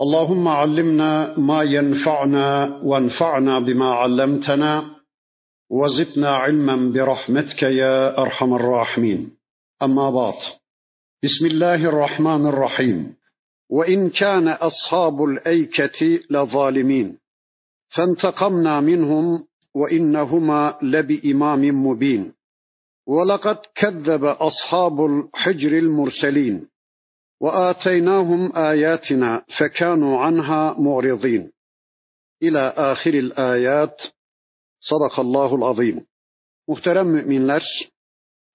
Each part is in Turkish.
اللهم علمنا ما ينفعنا وانفعنا بما علمتنا وزدنا علما برحمتك يا أرحم الراحمين. أما بعد بسم الله الرحمن الرحيم. وإن كان أصحاب الأيكة لظالمين فانتقمنا منهم وإنهما لبإمام مبين. ولقد كذب أصحاب الحجر المرسلين. واتيناهم اياتنا فكانوا عنها معرضين الى اخر الايات Sadakallahul azim. Muhterem müminler,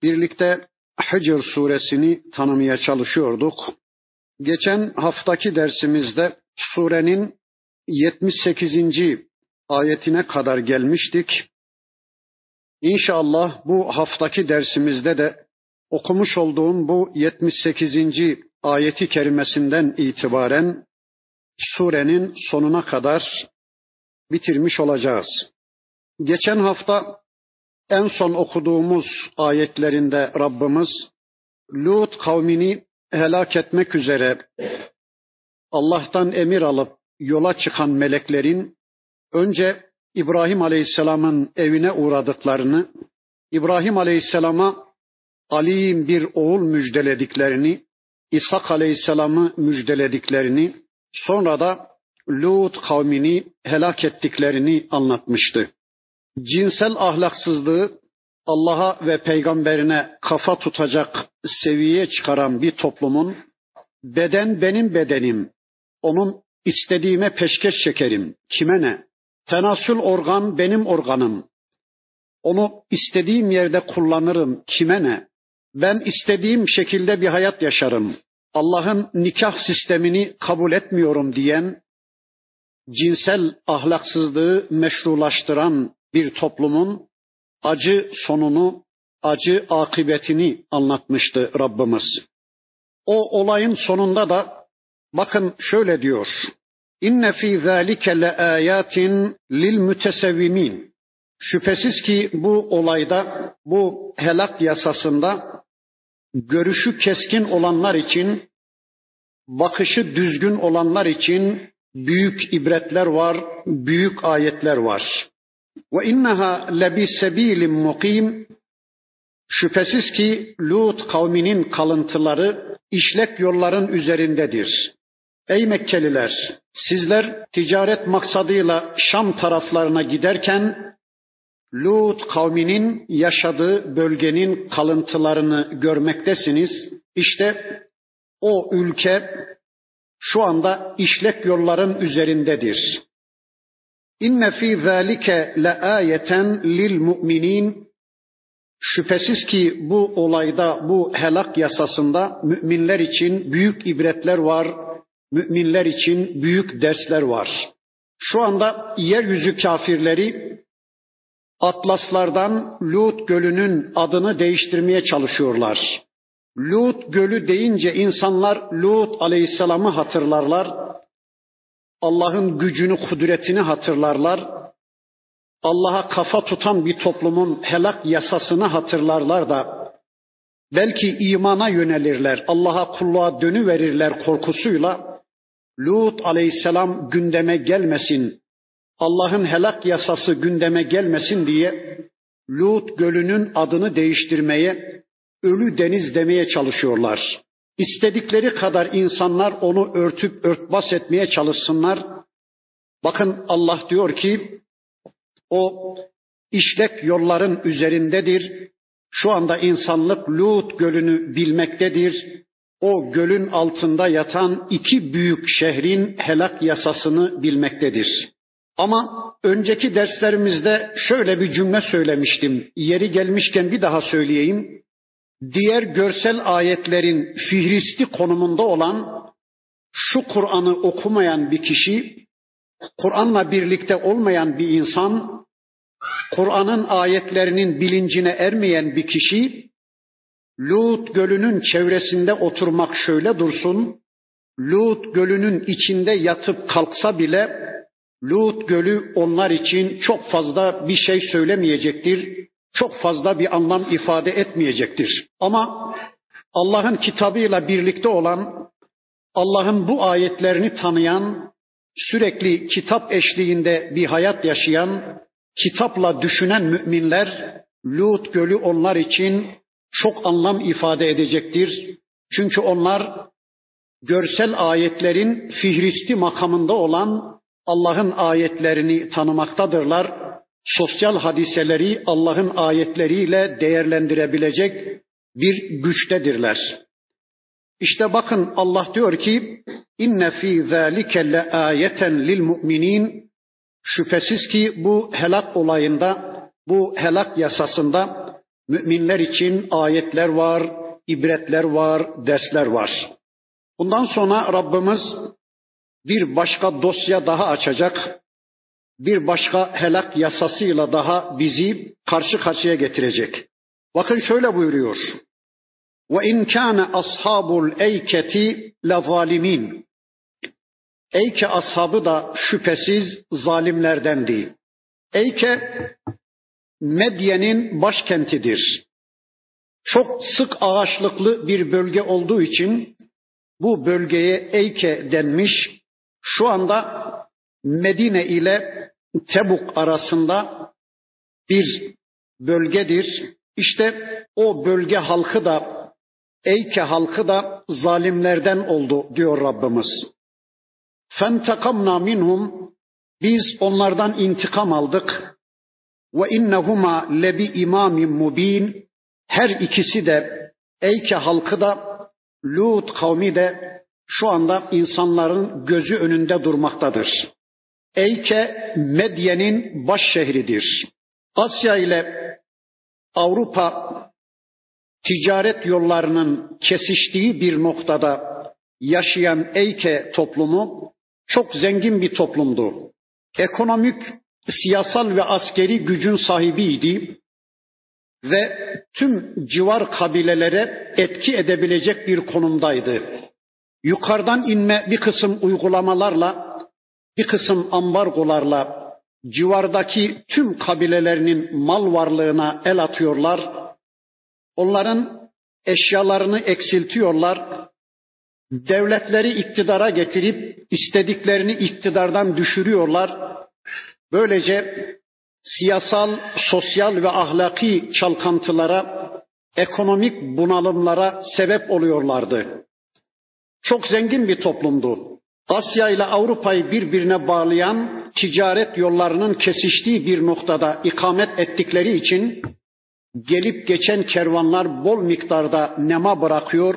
birlikte Hicr suresini tanımaya çalışıyorduk. Geçen haftaki dersimizde surenin 78. ayetine kadar gelmiştik. İnşallah bu haftaki dersimizde de okumuş olduğum bu 78 ayeti kerimesinden itibaren surenin sonuna kadar bitirmiş olacağız. Geçen hafta en son okuduğumuz ayetlerinde Rabbimiz Lut kavmini helak etmek üzere Allah'tan emir alıp yola çıkan meleklerin önce İbrahim Aleyhisselam'ın evine uğradıklarını, İbrahim Aleyhisselam'a Ali'nin bir oğul müjdelediklerini, İshak Aleyhisselam'ı müjdelediklerini, sonra da Lut kavmini helak ettiklerini anlatmıştı. Cinsel ahlaksızlığı Allah'a ve peygamberine kafa tutacak seviyeye çıkaran bir toplumun beden benim bedenim, onun istediğime peşkeş çekerim, kime ne? Tenasül organ benim organım, onu istediğim yerde kullanırım, kime ne? Ben istediğim şekilde bir hayat yaşarım. Allah'ın nikah sistemini kabul etmiyorum diyen, cinsel ahlaksızlığı meşrulaştıran bir toplumun acı sonunu, acı akıbetini anlatmıştı Rabbimiz. O olayın sonunda da bakın şöyle diyor. İnne fi zalike le ayatin lil mütesevvimin. Şüphesiz ki bu olayda, bu helak yasasında görüşü keskin olanlar için, bakışı düzgün olanlar için büyük ibretler var, büyük ayetler var. Ve inneha lebi sebilim mukim. Şüphesiz ki Lut kavminin kalıntıları işlek yolların üzerindedir. Ey Mekkeliler, sizler ticaret maksadıyla Şam taraflarına giderken Lut kavminin yaşadığı bölgenin kalıntılarını görmektesiniz. İşte o ülke şu anda işlek yolların üzerindedir. İnne fi zalike le ayeten lil mu'minin Şüphesiz ki bu olayda, bu helak yasasında müminler için büyük ibretler var, müminler için büyük dersler var. Şu anda yeryüzü kafirleri Atlaslardan Lut Gölü'nün adını değiştirmeye çalışıyorlar. Lut Gölü deyince insanlar Lut Aleyhisselam'ı hatırlarlar. Allah'ın gücünü, kudretini hatırlarlar. Allah'a kafa tutan bir toplumun helak yasasını hatırlarlar da belki imana yönelirler, Allah'a kulluğa dönüverirler korkusuyla Lut aleyhisselam gündeme gelmesin, Allah'ın helak yasası gündeme gelmesin diye Lut gölünün adını değiştirmeye, ölü deniz demeye çalışıyorlar. İstedikleri kadar insanlar onu örtüp örtbas etmeye çalışsınlar. Bakın Allah diyor ki o işlek yolların üzerindedir. Şu anda insanlık Lut gölünü bilmektedir. O gölün altında yatan iki büyük şehrin helak yasasını bilmektedir. Ama önceki derslerimizde şöyle bir cümle söylemiştim. Yeri gelmişken bir daha söyleyeyim diğer görsel ayetlerin fihristi konumunda olan şu Kur'an'ı okumayan bir kişi, Kur'an'la birlikte olmayan bir insan Kur'an'ın ayetlerinin bilincine ermeyen bir kişi Lut gölünün çevresinde oturmak şöyle dursun. Lut gölünün içinde yatıp kalksa bile Lut gölü onlar için çok fazla bir şey söylemeyecektir. Çok fazla bir anlam ifade etmeyecektir. Ama Allah'ın kitabıyla birlikte olan, Allah'ın bu ayetlerini tanıyan, sürekli kitap eşliğinde bir hayat yaşayan, kitapla düşünen müminler Lut gölü onlar için çok anlam ifade edecektir. Çünkü onlar görsel ayetlerin fihristi makamında olan Allah'ın ayetlerini tanımaktadırlar. Sosyal hadiseleri Allah'ın ayetleriyle değerlendirebilecek bir güçtedirler. İşte bakın Allah diyor ki inne fi zalike le ayeten lil mu'minin şüphesiz ki bu helak olayında bu helak yasasında müminler için ayetler var, ibretler var, dersler var. Bundan sonra Rabbimiz bir başka dosya daha açacak. Bir başka helak yasasıyla daha bizi karşı karşıya getirecek. Bakın şöyle buyuruyor. Ve in kana ashabul eyketi la zalimin. Eyke ashabı da şüphesiz zalimlerdendi. Eyke Medyen'in başkentidir. Çok sık ağaçlıklı bir bölge olduğu için bu bölgeye Eyke denmiş. Şu anda Medine ile Tebuk arasında bir bölgedir. İşte o bölge halkı da Eyke halkı da zalimlerden oldu diyor Rabbimiz. Fentakamna minhum biz onlardan intikam aldık. Ve innehuma lebi imamin mubin her ikisi de Eyke halkı da Lut kavmi de şu anda insanların gözü önünde durmaktadır. Eyke Medyen'in baş şehridir. Asya ile Avrupa ticaret yollarının kesiştiği bir noktada yaşayan Eyke toplumu çok zengin bir toplumdu. Ekonomik, siyasal ve askeri gücün sahibiydi ve tüm civar kabilelere etki edebilecek bir konumdaydı. Yukarıdan inme bir kısım uygulamalarla, bir kısım ambargolarla civardaki tüm kabilelerinin mal varlığına el atıyorlar. Onların eşyalarını eksiltiyorlar. Devletleri iktidara getirip istediklerini iktidardan düşürüyorlar. Böylece siyasal, sosyal ve ahlaki çalkantılara, ekonomik bunalımlara sebep oluyorlardı. Çok zengin bir toplumdu. Asya ile Avrupa'yı birbirine bağlayan ticaret yollarının kesiştiği bir noktada ikamet ettikleri için gelip geçen kervanlar bol miktarda nema bırakıyor.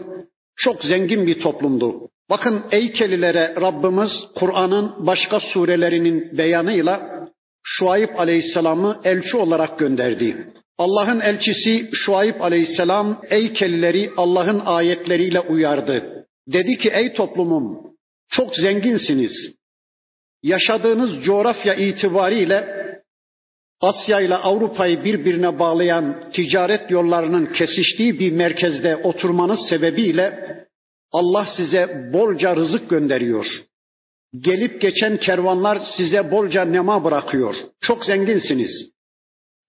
Çok zengin bir toplumdu. Bakın Eykelilere Rabbimiz Kur'an'ın başka surelerinin beyanıyla Şuayb Aleyhisselam'ı elçi olarak gönderdi. Allah'ın elçisi Şuayb Aleyhisselam Eykelileri Allah'ın ayetleriyle uyardı. Dedi ki ey toplumum çok zenginsiniz. Yaşadığınız coğrafya itibariyle Asya ile Avrupa'yı birbirine bağlayan ticaret yollarının kesiştiği bir merkezde oturmanız sebebiyle Allah size bolca rızık gönderiyor. Gelip geçen kervanlar size bolca nema bırakıyor. Çok zenginsiniz.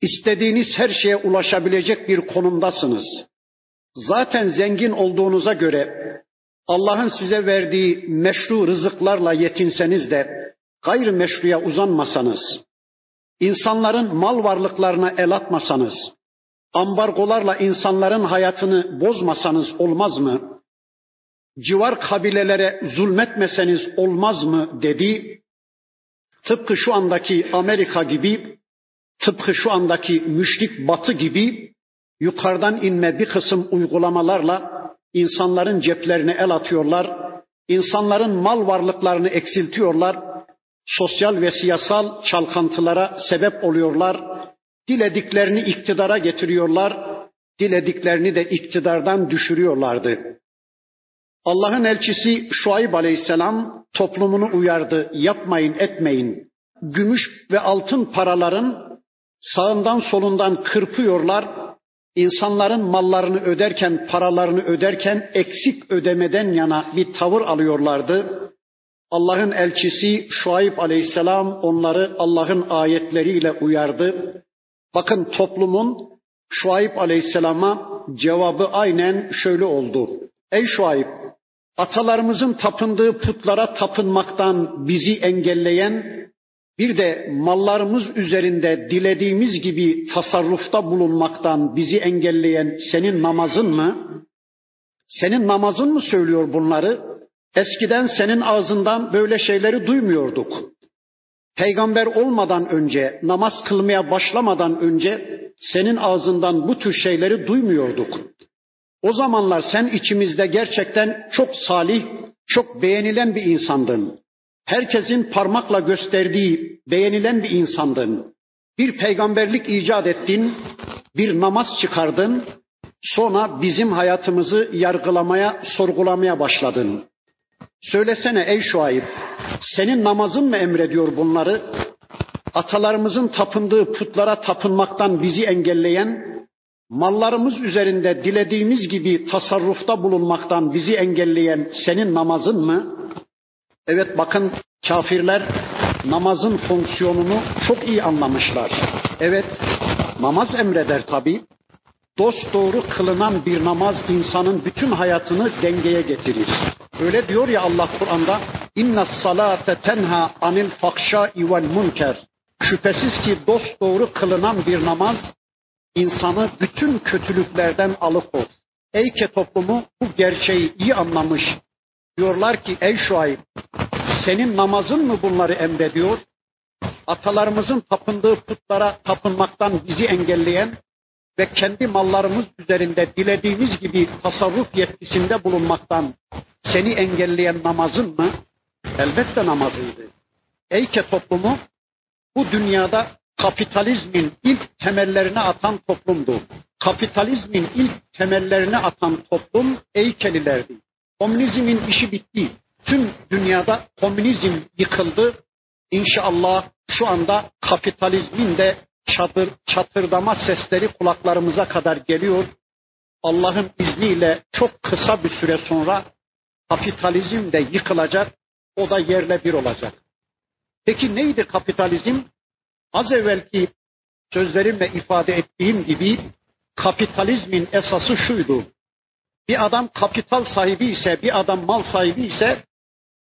İstediğiniz her şeye ulaşabilecek bir konumdasınız. Zaten zengin olduğunuza göre Allah'ın size verdiği meşru rızıklarla yetinseniz de gayrimeşruya uzanmasanız, insanların mal varlıklarına el atmasanız, ambargolarla insanların hayatını bozmasanız olmaz mı? Civar kabilelere zulmetmeseniz olmaz mı dedi. Tıpkı şu andaki Amerika gibi, tıpkı şu andaki müşrik batı gibi yukarıdan inme bir kısım uygulamalarla insanların ceplerine el atıyorlar, insanların mal varlıklarını eksiltiyorlar, sosyal ve siyasal çalkantılara sebep oluyorlar. Dilediklerini iktidara getiriyorlar, dilediklerini de iktidardan düşürüyorlardı. Allah'ın elçisi Şuayb Aleyhisselam toplumunu uyardı. Yapmayın, etmeyin. Gümüş ve altın paraların Sağından solundan kırpıyorlar. İnsanların mallarını öderken, paralarını öderken eksik ödemeden yana bir tavır alıyorlardı. Allah'ın elçisi Şuayb aleyhisselam onları Allah'ın ayetleriyle uyardı. Bakın toplumun Şuayb aleyhisselama cevabı aynen şöyle oldu. Ey Şuayb, atalarımızın tapındığı putlara tapınmaktan bizi engelleyen, bir de mallarımız üzerinde dilediğimiz gibi tasarrufta bulunmaktan bizi engelleyen senin namazın mı? Senin namazın mı söylüyor bunları? Eskiden senin ağzından böyle şeyleri duymuyorduk. Peygamber olmadan önce, namaz kılmaya başlamadan önce senin ağzından bu tür şeyleri duymuyorduk. O zamanlar sen içimizde gerçekten çok salih, çok beğenilen bir insandın. Herkesin parmakla gösterdiği, beğenilen bir insandın. Bir peygamberlik icat ettin, bir namaz çıkardın, sonra bizim hayatımızı yargılamaya, sorgulamaya başladın. Söylesene ey Şuayb, senin namazın mı emrediyor bunları? Atalarımızın tapındığı putlara tapınmaktan bizi engelleyen, mallarımız üzerinde dilediğimiz gibi tasarrufta bulunmaktan bizi engelleyen senin namazın mı? Evet bakın kafirler namazın fonksiyonunu çok iyi anlamışlar. Evet namaz emreder tabi. Dost doğru kılınan bir namaz insanın bütün hayatını dengeye getirir. Öyle diyor ya Allah Kur'an'da inna salate tenha anil fakşa vel munker. Şüphesiz ki dost doğru kılınan bir namaz insanı bütün kötülüklerden alıkor. Eyke toplumu bu gerçeği iyi anlamış. Diyorlar ki ey Şuayb senin namazın mı bunları emrediyor? Atalarımızın tapındığı putlara tapınmaktan bizi engelleyen ve kendi mallarımız üzerinde dilediğimiz gibi tasarruf yetkisinde bulunmaktan seni engelleyen namazın mı? Elbette namazıydı. Eyke toplumu bu dünyada kapitalizmin ilk temellerini atan toplumdu. Kapitalizmin ilk temellerini atan toplum Eykelilerdi. Komünizmin işi bitti. Tüm dünyada komünizm yıkıldı. İnşallah şu anda kapitalizmin de çadır, çatırdama sesleri kulaklarımıza kadar geliyor. Allah'ın izniyle çok kısa bir süre sonra kapitalizm de yıkılacak, o da yerle bir olacak. Peki neydi kapitalizm? Az evvelki sözlerimle ifade ettiğim gibi kapitalizmin esası şuydu. Bir adam kapital sahibi ise, bir adam mal sahibi ise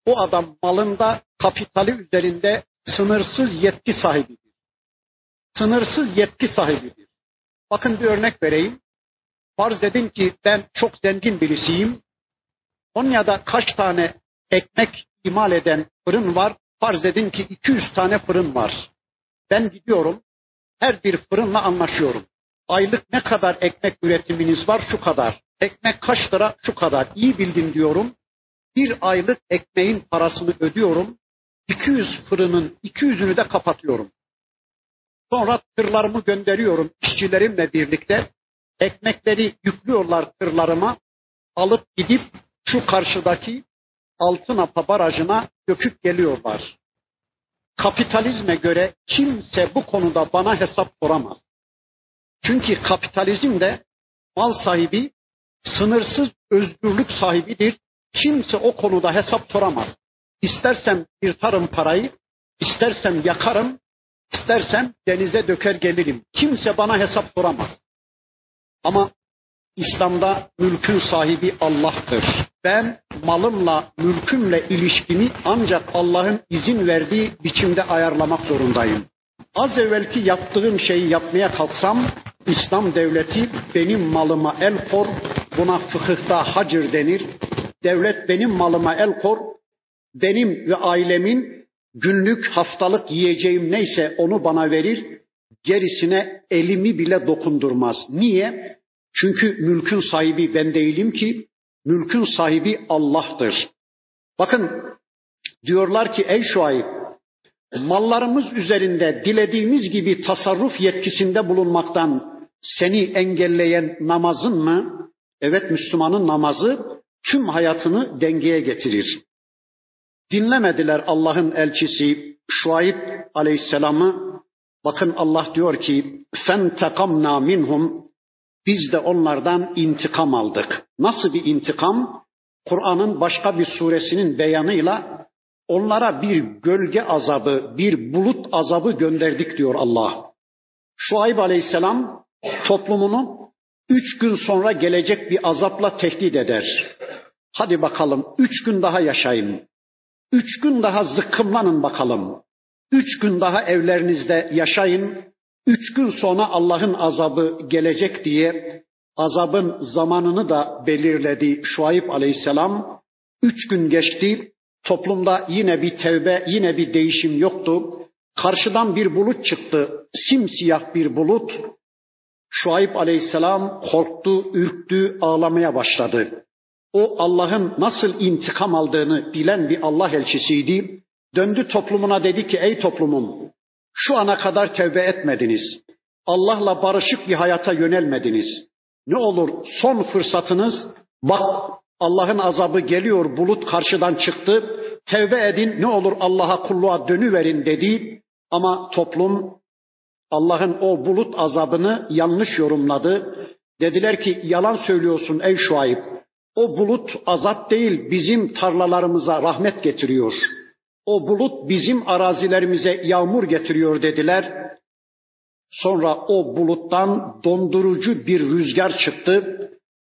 o adam malında kapitali üzerinde sınırsız yetki sahibidir. Sınırsız yetki sahibidir. Bakın bir örnek vereyim. Farz edin ki ben çok zengin birisiyim. Konya'da kaç tane ekmek imal eden fırın var? Farz edin ki 200 tane fırın var. Ben gidiyorum, her bir fırınla anlaşıyorum. Aylık ne kadar ekmek üretiminiz var? Şu kadar. Ekmek kaç lira? Şu kadar. İyi bildin diyorum. Bir aylık ekmeğin parasını ödüyorum. 200 fırının 200'ünü de kapatıyorum. Sonra tırlarımı gönderiyorum işçilerimle birlikte. Ekmekleri yüklüyorlar tırlarıma. Alıp gidip şu karşıdaki Altınapa barajına döküp geliyorlar. Kapitalizme göre kimse bu konuda bana hesap soramaz. Çünkü kapitalizm de mal sahibi, sınırsız özgürlük sahibidir. Kimse o konuda hesap soramaz. İstersem yırtarım parayı, istersem yakarım, istersem denize döker gelirim. Kimse bana hesap soramaz. Ama İslam'da mülkün sahibi Allah'tır. Ben malımla, mülkümle ilişkimi ancak Allah'ın izin verdiği biçimde ayarlamak zorundayım. Az evvelki yaptığım şeyi yapmaya kalksam İslam devleti benim malıma el kor, buna fıkıhta hacır denir. Devlet benim malıma el kor, benim ve ailemin günlük haftalık yiyeceğim neyse onu bana verir, gerisine elimi bile dokundurmaz. Niye? Çünkü mülkün sahibi ben değilim ki, mülkün sahibi Allah'tır. Bakın diyorlar ki ey Şuayb, mallarımız üzerinde dilediğimiz gibi tasarruf yetkisinde bulunmaktan seni engelleyen namazın mı? Evet Müslümanın namazı tüm hayatını dengeye getirir. Dinlemediler Allah'ın elçisi Şuayb aleyhisselamı. Bakın Allah diyor ki fentekamna minhum biz de onlardan intikam aldık. Nasıl bir intikam? Kur'an'ın başka bir suresinin beyanıyla onlara bir gölge azabı, bir bulut azabı gönderdik diyor Allah. Şuayb Aleyhisselam toplumunu üç gün sonra gelecek bir azapla tehdit eder. Hadi bakalım üç gün daha yaşayın. Üç gün daha zıkkımlanın bakalım. Üç gün daha evlerinizde yaşayın. Üç gün sonra Allah'ın azabı gelecek diye azabın zamanını da belirledi Şuayb aleyhisselam. Üç gün geçti. Toplumda yine bir tevbe, yine bir değişim yoktu. Karşıdan bir bulut çıktı. Simsiyah bir bulut. Şuayb aleyhisselam korktu, ürktü, ağlamaya başladı. O Allah'ın nasıl intikam aldığını bilen bir Allah elçisiydi. Döndü toplumuna dedi ki ey toplumum şu ana kadar tevbe etmediniz. Allah'la barışık bir hayata yönelmediniz. Ne olur son fırsatınız bak Allah'ın azabı geliyor bulut karşıdan çıktı. Tevbe edin ne olur Allah'a kulluğa dönüverin dedi. Ama toplum Allah'ın o bulut azabını yanlış yorumladı. Dediler ki yalan söylüyorsun ey Şuayb. O bulut azap değil bizim tarlalarımıza rahmet getiriyor. O bulut bizim arazilerimize yağmur getiriyor dediler. Sonra o buluttan dondurucu bir rüzgar çıktı.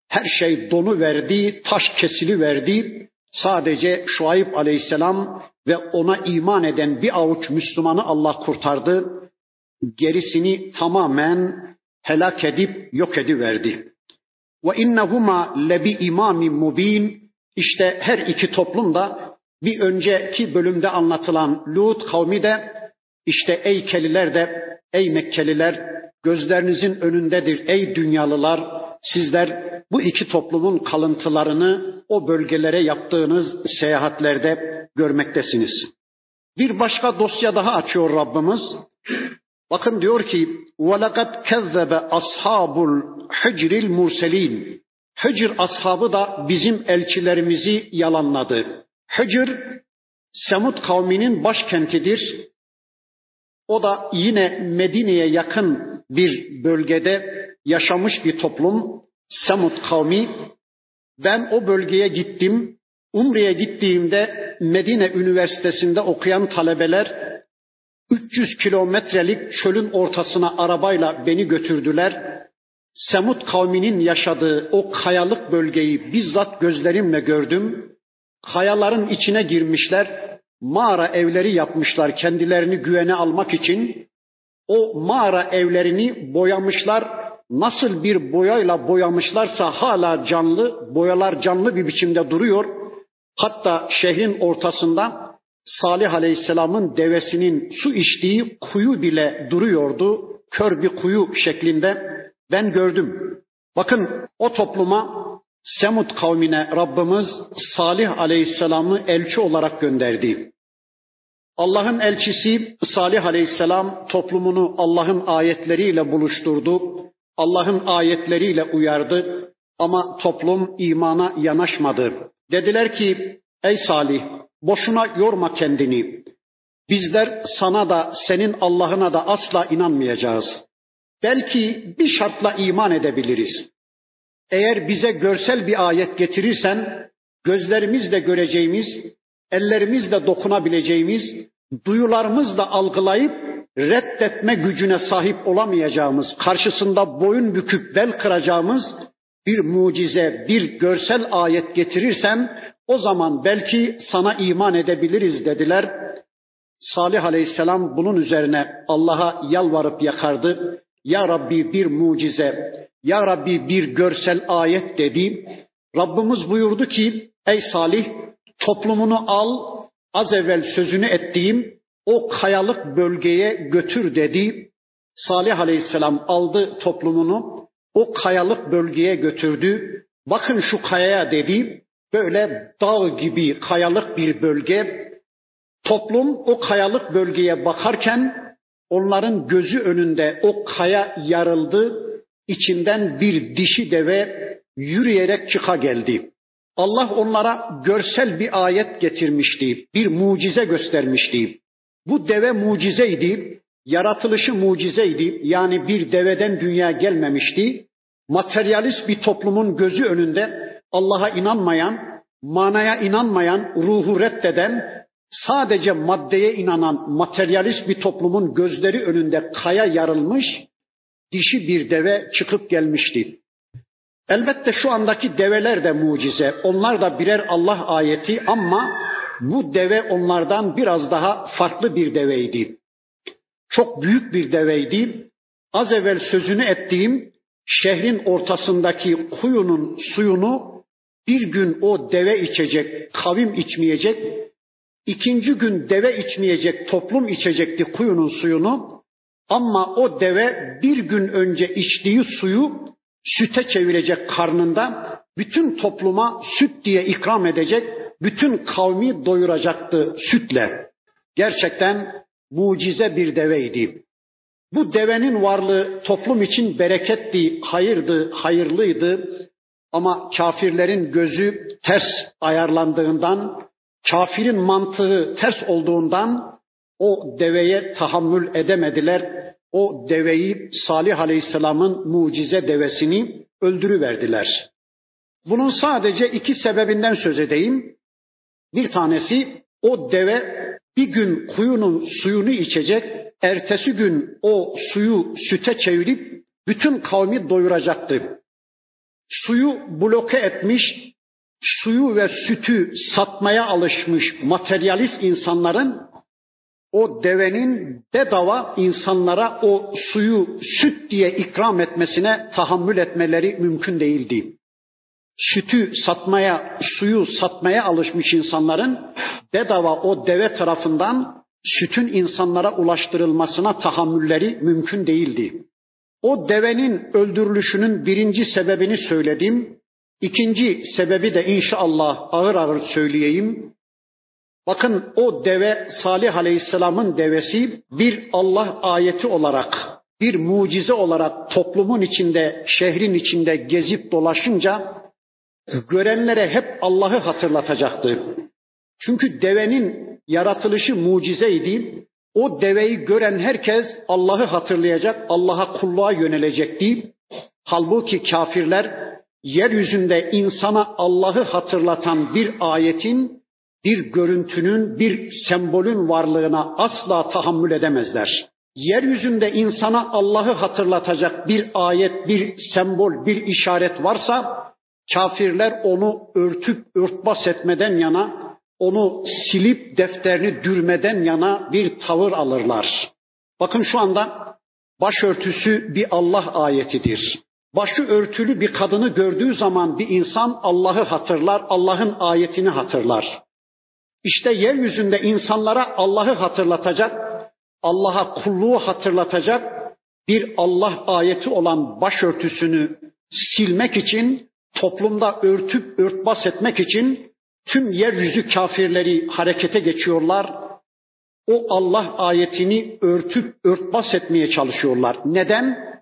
Her şey donu verdi, taş kesili verdi. Sadece Şuayb aleyhisselam ve ona iman eden bir avuç Müslümanı Allah kurtardı. Gerisini tamamen helak edip yok ediverdi. Ve innehuma lebi imamin mubin. İşte her iki toplum da bir önceki bölümde anlatılan Lut kavmi de işte ey Keliler de ey Mekkeliler gözlerinizin önündedir ey dünyalılar sizler bu iki toplumun kalıntılarını o bölgelere yaptığınız seyahatlerde görmektesiniz. Bir başka dosya daha açıyor Rabbimiz. Bakın diyor ki وَلَقَدْ كَذَّبَ ashabul hicril murselin. Hicr ashabı da bizim elçilerimizi yalanladı. Hicr Semud kavminin başkentidir. O da yine Medine'ye yakın bir bölgede yaşamış bir toplum. Semud kavmi. Ben o bölgeye gittim. Umre'ye gittiğimde Medine Üniversitesi'nde okuyan talebeler 300 kilometrelik çölün ortasına arabayla beni götürdüler. Semut kavminin yaşadığı o kayalık bölgeyi bizzat gözlerimle gördüm. Kayaların içine girmişler, mağara evleri yapmışlar kendilerini güvene almak için. O mağara evlerini boyamışlar. Nasıl bir boyayla boyamışlarsa hala canlı, boyalar canlı bir biçimde duruyor. Hatta şehrin ortasında Salih Aleyhisselam'ın devesinin su içtiği kuyu bile duruyordu. Kör bir kuyu şeklinde ben gördüm. Bakın o topluma Semud kavmine Rabbimiz Salih Aleyhisselam'ı elçi olarak gönderdi. Allah'ın elçisi Salih Aleyhisselam toplumunu Allah'ın ayetleriyle buluşturdu. Allah'ın ayetleriyle uyardı ama toplum imana yanaşmadı. Dediler ki ey Salih boşuna yorma kendini. Bizler sana da senin Allah'ına da asla inanmayacağız. Belki bir şartla iman edebiliriz. Eğer bize görsel bir ayet getirirsen gözlerimizle göreceğimiz, ellerimizle dokunabileceğimiz, duyularımızla algılayıp reddetme gücüne sahip olamayacağımız, karşısında boyun büküp bel kıracağımız bir mucize, bir görsel ayet getirirsen o zaman belki sana iman edebiliriz dediler. Salih Aleyhisselam bunun üzerine Allah'a yalvarıp yakardı. Ya Rabbi bir mucize, Ya Rabbi bir görsel ayet dedi. Rabbimiz buyurdu ki ey Salih toplumunu al az evvel sözünü ettiğim o kayalık bölgeye götür dedi. Salih Aleyhisselam aldı toplumunu o kayalık bölgeye götürdü. Bakın şu kayaya dedi. Böyle dağ gibi kayalık bir bölge. Toplum o kayalık bölgeye bakarken onların gözü önünde o kaya yarıldı. İçinden bir dişi deve yürüyerek çıka geldi. Allah onlara görsel bir ayet getirmişti. Bir mucize göstermişti. Bu deve mucizeydi. yaratılışı mucizeydi. Yani bir deveden dünya gelmemişti. Materyalist bir toplumun gözü önünde Allah'a inanmayan, manaya inanmayan, ruhu reddeden, sadece maddeye inanan materyalist bir toplumun gözleri önünde kaya yarılmış, dişi bir deve çıkıp gelmişti. Elbette şu andaki develer de mucize. Onlar da birer Allah ayeti ama bu deve onlardan biraz daha farklı bir deveydi. Çok büyük bir deveydi. Az evvel sözünü ettiğim şehrin ortasındaki kuyunun suyunu bir gün o deve içecek, kavim içmeyecek. İkinci gün deve içmeyecek, toplum içecekti kuyunun suyunu. Ama o deve bir gün önce içtiği suyu süte çevirecek karnında, bütün topluma süt diye ikram edecek, bütün kavmi doyuracaktı sütle. Gerçekten mucize bir deveydi. Bu devenin varlığı toplum için bereketti, hayırdı, hayırlıydı. Ama kafirlerin gözü ters ayarlandığından, kafirin mantığı ters olduğundan o deveye tahammül edemediler. O deveyi Salih Aleyhisselam'ın mucize devesini öldürüverdiler. Bunun sadece iki sebebinden söz edeyim. Bir tanesi o deve bir gün kuyunun suyunu içecek, ertesi gün o suyu süte çevirip bütün kavmi doyuracaktı. Suyu bloke etmiş, suyu ve sütü satmaya alışmış materyalist insanların o devenin bedava insanlara o suyu süt diye ikram etmesine tahammül etmeleri mümkün değildi. Sütü satmaya, suyu satmaya alışmış insanların bedava o deve tarafından sütün insanlara ulaştırılmasına tahammülleri mümkün değildi. O devenin öldürülüşünün birinci sebebini söyledim. İkinci sebebi de inşallah ağır ağır söyleyeyim. Bakın o deve Salih Aleyhisselam'ın devesi bir Allah ayeti olarak, bir mucize olarak toplumun içinde, şehrin içinde gezip dolaşınca görenlere hep Allah'ı hatırlatacaktı. Çünkü devenin yaratılışı mucizeydi. O deveyi gören herkes Allah'ı hatırlayacak, Allah'a kulluğa yönelecekti. Halbuki kafirler yeryüzünde insana Allah'ı hatırlatan bir ayetin, bir görüntünün, bir sembolün varlığına asla tahammül edemezler. Yeryüzünde insana Allah'ı hatırlatacak bir ayet, bir sembol, bir işaret varsa kafirler onu örtüp örtbas etmeden yana onu silip defterini dürmeden yana bir tavır alırlar. Bakın şu anda başörtüsü bir Allah ayetidir. Başı örtülü bir kadını gördüğü zaman bir insan Allah'ı hatırlar, Allah'ın ayetini hatırlar. İşte yeryüzünde insanlara Allah'ı hatırlatacak, Allah'a kulluğu hatırlatacak bir Allah ayeti olan başörtüsünü silmek için, toplumda örtüp örtbas etmek için Tüm yeryüzü kafirleri harekete geçiyorlar. O Allah ayetini örtüp örtbas etmeye çalışıyorlar. Neden?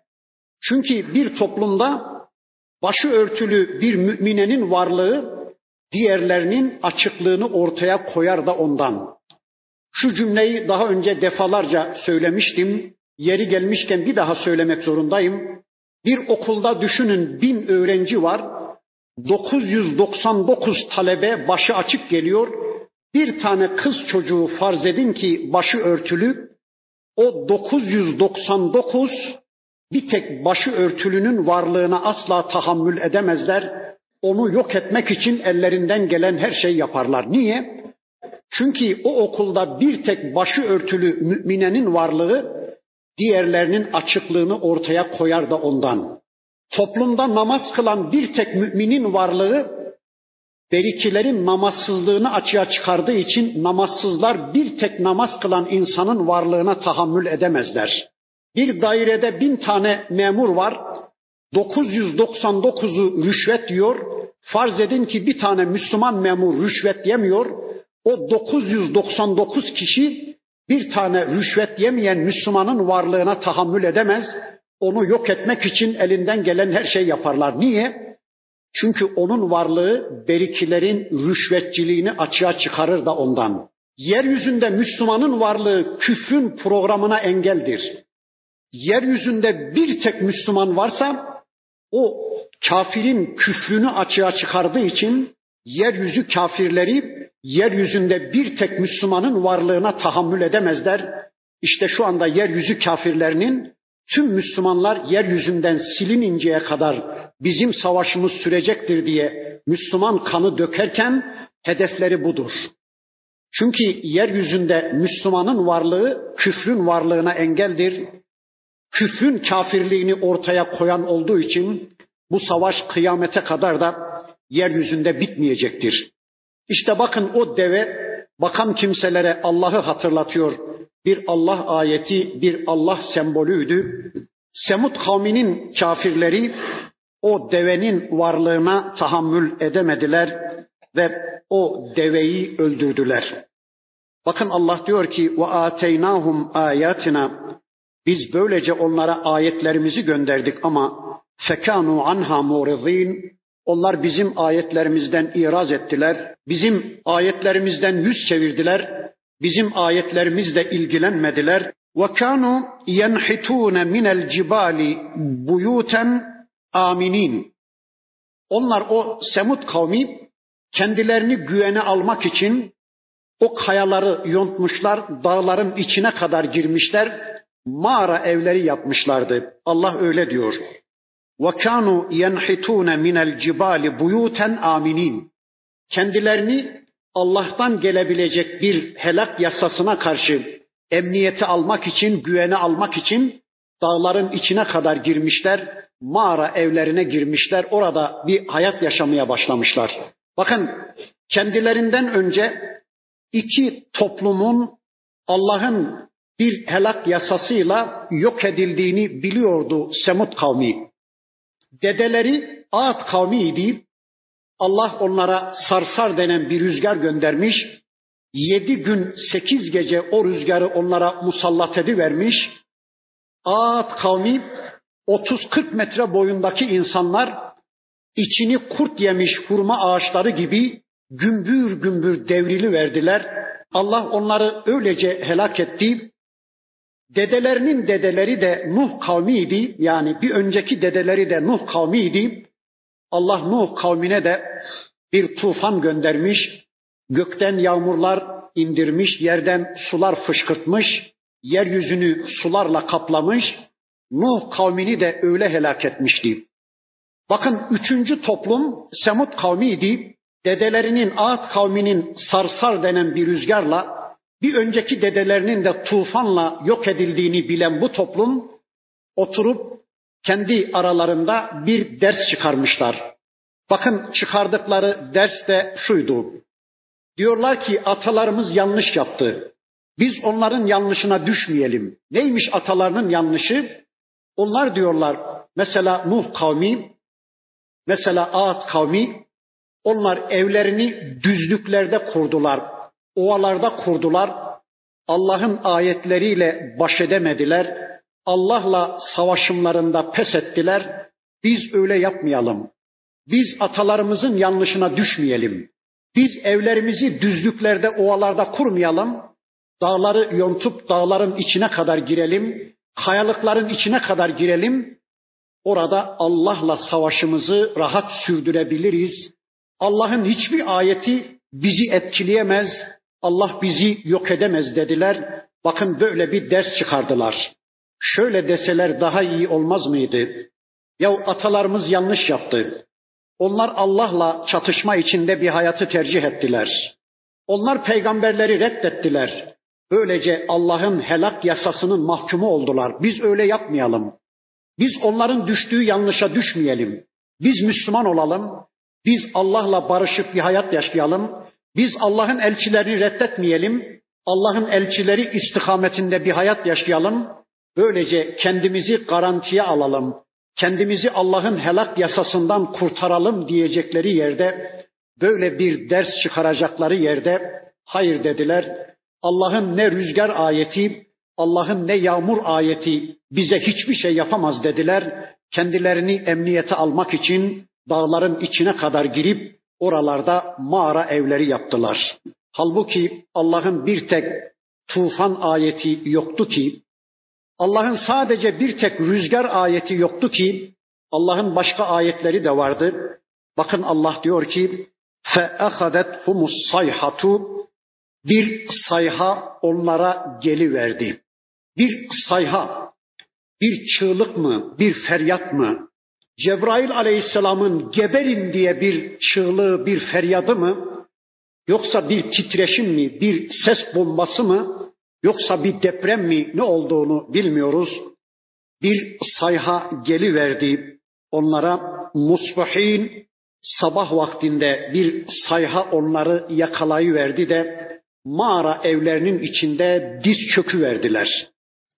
Çünkü bir toplumda başı örtülü bir müminenin varlığı diğerlerinin açıklığını ortaya koyar da ondan. Şu cümleyi daha önce defalarca söylemiştim. Yeri gelmişken bir daha söylemek zorundayım. Bir okulda düşünün bin öğrenci var. 999 talebe başı açık geliyor. Bir tane kız çocuğu farz edin ki başı örtülü. O 999 bir tek başı örtülünün varlığına asla tahammül edemezler. Onu yok etmek için ellerinden gelen her şey yaparlar. Niye? Çünkü o okulda bir tek başı örtülü müminenin varlığı diğerlerinin açıklığını ortaya koyar da ondan toplumda namaz kılan bir tek müminin varlığı berikilerin namazsızlığını açığa çıkardığı için namazsızlar bir tek namaz kılan insanın varlığına tahammül edemezler. Bir dairede bin tane memur var. 999'u rüşvet diyor. Farz edin ki bir tane Müslüman memur rüşvet yemiyor. O 999 kişi bir tane rüşvet yemeyen Müslümanın varlığına tahammül edemez. Onu yok etmek için elinden gelen her şey yaparlar. Niye? Çünkü onun varlığı berikilerin rüşvetçiliğini açığa çıkarır da ondan. Yeryüzünde Müslümanın varlığı küfrün programına engeldir. Yeryüzünde bir tek Müslüman varsa o kafirin küfrünü açığa çıkardığı için yeryüzü kafirleri yeryüzünde bir tek Müslümanın varlığına tahammül edemezler. İşte şu anda yeryüzü kafirlerinin tüm Müslümanlar yeryüzünden silininceye kadar bizim savaşımız sürecektir diye Müslüman kanı dökerken hedefleri budur. Çünkü yeryüzünde Müslümanın varlığı küfrün varlığına engeldir. Küfrün kafirliğini ortaya koyan olduğu için bu savaş kıyamete kadar da yeryüzünde bitmeyecektir. İşte bakın o deve bakan kimselere Allah'ı hatırlatıyor. Bir Allah ayeti, bir Allah sembolüydü. Semut kavminin kafirleri o devenin varlığına tahammül edemediler ve o deveyi öldürdüler. Bakın Allah diyor ki ve ateynahum ayatina biz böylece onlara ayetlerimizi gönderdik ama fekanu anha muridin onlar bizim ayetlerimizden iraz ettiler. Bizim ayetlerimizden yüz çevirdiler Bizim ayetlerimizle ilgilenmediler. Ve kanu yenhitun min el cibali buyuten aminin. Onlar o Semut kavmi kendilerini güvene almak için o kayaları yontmuşlar, dağların içine kadar girmişler, mağara evleri yapmışlardı. Allah öyle diyor. وَكَانُوا يَنْحِتُونَ مِنَ الْجِبَالِ بُيُوتًا aminin. Kendilerini Allah'tan gelebilecek bir helak yasasına karşı emniyeti almak için, güvene almak için dağların içine kadar girmişler, mağara evlerine girmişler, orada bir hayat yaşamaya başlamışlar. Bakın kendilerinden önce iki toplumun Allah'ın bir helak yasasıyla yok edildiğini biliyordu Semut kavmi. Dedeleri Ad kavmiydi. Allah onlara sarsar denen bir rüzgar göndermiş. Yedi gün sekiz gece o rüzgarı onlara musallat edivermiş. Ad kavmi 30-40 metre boyundaki insanlar içini kurt yemiş hurma ağaçları gibi gümbür gümbür devrili verdiler. Allah onları öylece helak etti. Dedelerinin dedeleri de Nuh kavmiydi. Yani bir önceki dedeleri de Nuh kavmiydi. Allah Nuh kavmine de bir tufan göndermiş. Gökten yağmurlar indirmiş, yerden sular fışkırtmış, yeryüzünü sularla kaplamış. Nuh kavmini de öyle helak etmişti. Bakın üçüncü toplum Semut kavmiydi. Dedelerinin Ağat kavminin sarsar denen bir rüzgarla bir önceki dedelerinin de tufanla yok edildiğini bilen bu toplum oturup kendi aralarında bir ders çıkarmışlar. Bakın çıkardıkları ders de şuydu. Diyorlar ki atalarımız yanlış yaptı. Biz onların yanlışına düşmeyelim. Neymiş atalarının yanlışı? Onlar diyorlar mesela Nuh kavmi, mesela Ad kavmi onlar evlerini düzlüklerde kurdular ovalarda kurdular. Allah'ın ayetleriyle baş edemediler. Allah'la savaşımlarında pes ettiler. Biz öyle yapmayalım. Biz atalarımızın yanlışına düşmeyelim. Biz evlerimizi düzlüklerde, ovalarda kurmayalım. Dağları yontup dağların içine kadar girelim. Kayalıkların içine kadar girelim. Orada Allah'la savaşımızı rahat sürdürebiliriz. Allah'ın hiçbir ayeti bizi etkileyemez, Allah bizi yok edemez dediler. Bakın böyle bir ders çıkardılar. Şöyle deseler daha iyi olmaz mıydı? Ya atalarımız yanlış yaptı. Onlar Allah'la çatışma içinde bir hayatı tercih ettiler. Onlar peygamberleri reddettiler. Böylece Allah'ın helak yasasının mahkumu oldular. Biz öyle yapmayalım. Biz onların düştüğü yanlışa düşmeyelim. Biz Müslüman olalım. Biz Allah'la barışık bir hayat yaşayalım. Biz Allah'ın elçilerini reddetmeyelim. Allah'ın elçileri istikametinde bir hayat yaşayalım. Böylece kendimizi garantiye alalım. Kendimizi Allah'ın helak yasasından kurtaralım diyecekleri yerde böyle bir ders çıkaracakları yerde hayır dediler. Allah'ın ne rüzgar ayeti, Allah'ın ne yağmur ayeti bize hiçbir şey yapamaz dediler. Kendilerini emniyete almak için dağların içine kadar girip Oralarda mağara evleri yaptılar. Halbuki Allah'ın bir tek tufan ayeti yoktu ki, Allah'ın sadece bir tek rüzgar ayeti yoktu ki, Allah'ın başka ayetleri de vardı. Bakın Allah diyor ki, فَأَخَذَتْهُمُ الصَّيْحَةُ Bir sayha onlara geliverdi. Bir sayha, bir çığlık mı, bir feryat mı? Cebrail aleyhisselamın geberin diye bir çığlığı, bir feryadı mı? Yoksa bir titreşim mi, bir ses bombası mı? Yoksa bir deprem mi ne olduğunu bilmiyoruz. Bir sayha geliverdi onlara musbahin sabah vaktinde bir sayha onları yakalayıverdi de mağara evlerinin içinde diz çökü verdiler.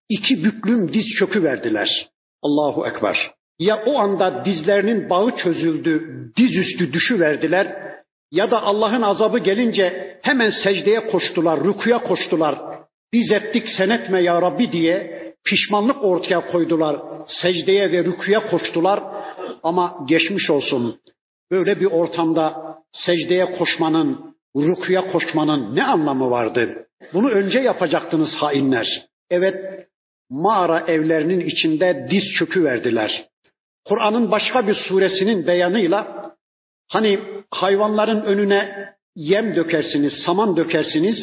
İki büklüm diz çökü verdiler. Allahu Ekber. Ya o anda dizlerinin bağı çözüldü, dizüstü düşü verdiler ya da Allah'ın azabı gelince hemen secdeye koştular, rükuya koştular. Biz ettik sen etme ya Rabbi diye pişmanlık ortaya koydular. Secdeye ve rükuya koştular ama geçmiş olsun. Böyle bir ortamda secdeye koşmanın, rükuya koşmanın ne anlamı vardı? Bunu önce yapacaktınız hainler. Evet, mağara evlerinin içinde diz çökü verdiler. Kur'an'ın başka bir suresinin beyanıyla hani hayvanların önüne yem dökersiniz, saman dökersiniz,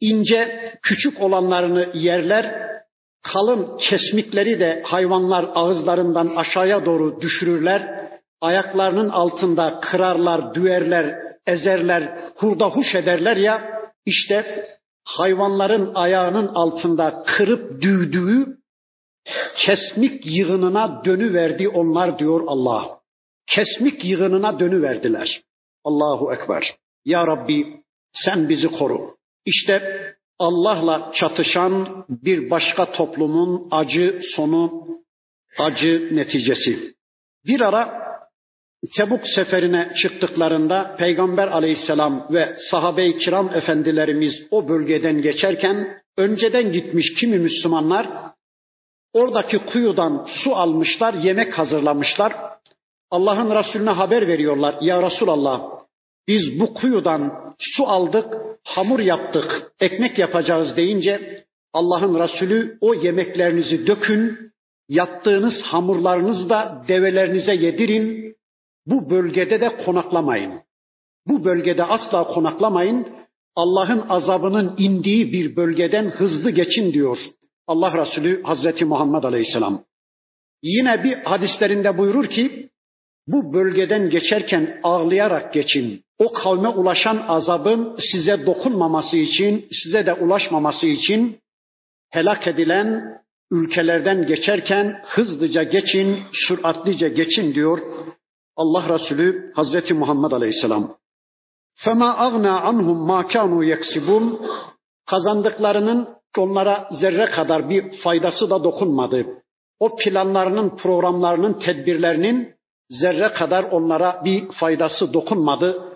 ince küçük olanlarını yerler, kalın kesmikleri de hayvanlar ağızlarından aşağıya doğru düşürürler. Ayaklarının altında kırarlar, düerler, ezerler, hurda huş ederler ya işte hayvanların ayağının altında kırıp düğdüğü kesmik yığınına dönüverdi onlar diyor Allah. Kesmik yığınına dönüverdiler. Allahu Ekber. Ya Rabbi sen bizi koru. İşte Allah'la çatışan bir başka toplumun acı sonu, acı neticesi. Bir ara Tebuk seferine çıktıklarında Peygamber aleyhisselam ve sahabe-i kiram efendilerimiz o bölgeden geçerken önceden gitmiş kimi Müslümanlar oradaki kuyudan su almışlar, yemek hazırlamışlar. Allah'ın Resulüne haber veriyorlar. Ya Resulallah biz bu kuyudan su aldık, hamur yaptık, ekmek yapacağız deyince Allah'ın Resulü o yemeklerinizi dökün, yaptığınız hamurlarınızı da develerinize yedirin. Bu bölgede de konaklamayın. Bu bölgede asla konaklamayın. Allah'ın azabının indiği bir bölgeden hızlı geçin diyor Allah Resulü Hazreti Muhammed Aleyhisselam. Yine bir hadislerinde buyurur ki bu bölgeden geçerken ağlayarak geçin o kavme ulaşan azabın size dokunmaması için, size de ulaşmaması için helak edilen ülkelerden geçerken hızlıca geçin, süratlice geçin diyor Allah Resulü Hazreti Muhammed Aleyhisselam. Fema agna anhum ma kanu yeksibun kazandıklarının onlara zerre kadar bir faydası da dokunmadı. O planlarının, programlarının, tedbirlerinin zerre kadar onlara bir faydası dokunmadı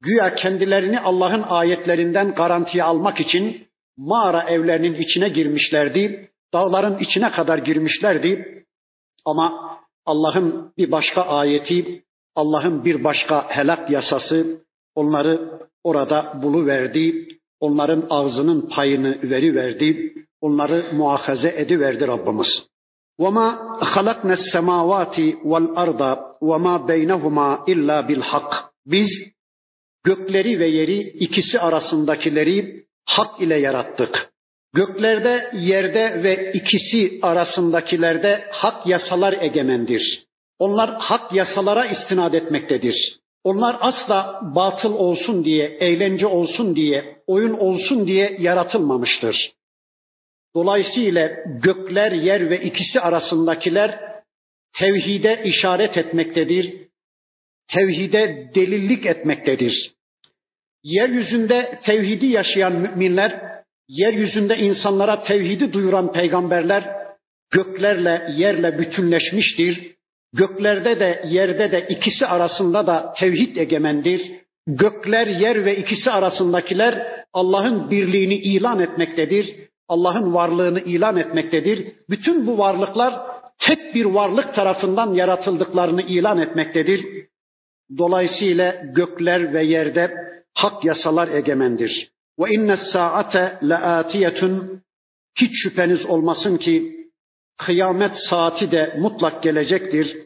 Güya kendilerini Allah'ın ayetlerinden garantiye almak için mağara evlerinin içine girmişlerdi. Dağların içine kadar girmişlerdi. Ama Allah'ın bir başka ayeti, Allah'ın bir başka helak yasası onları orada buluverdi. Onların ağzının payını veriverdi. Onları muahaze ediverdi Rabbimiz. وَمَا خَلَقْنَا السَّمَاوَاتِ وَالْأَرْضَ وَمَا بَيْنَهُمَا إِلَّا بِالْحَقِّ Biz gökleri ve yeri ikisi arasındakileri hak ile yarattık. Göklerde, yerde ve ikisi arasındakilerde hak yasalar egemendir. Onlar hak yasalara istinad etmektedir. Onlar asla batıl olsun diye, eğlence olsun diye, oyun olsun diye yaratılmamıştır. Dolayısıyla gökler, yer ve ikisi arasındakiler tevhide işaret etmektedir. Tevhide delillik etmektedir. Yeryüzünde tevhidi yaşayan müminler, yeryüzünde insanlara tevhidi duyuran peygamberler göklerle, yerle bütünleşmiştir. Göklerde de yerde de ikisi arasında da tevhid egemendir. Gökler, yer ve ikisi arasındakiler Allah'ın birliğini ilan etmektedir. Allah'ın varlığını ilan etmektedir. Bütün bu varlıklar tek bir varlık tarafından yaratıldıklarını ilan etmektedir. Dolayısıyla gökler ve yerde hak yasalar egemendir. Ve inne saate laatiyetun hiç şüpheniz olmasın ki kıyamet saati de mutlak gelecektir.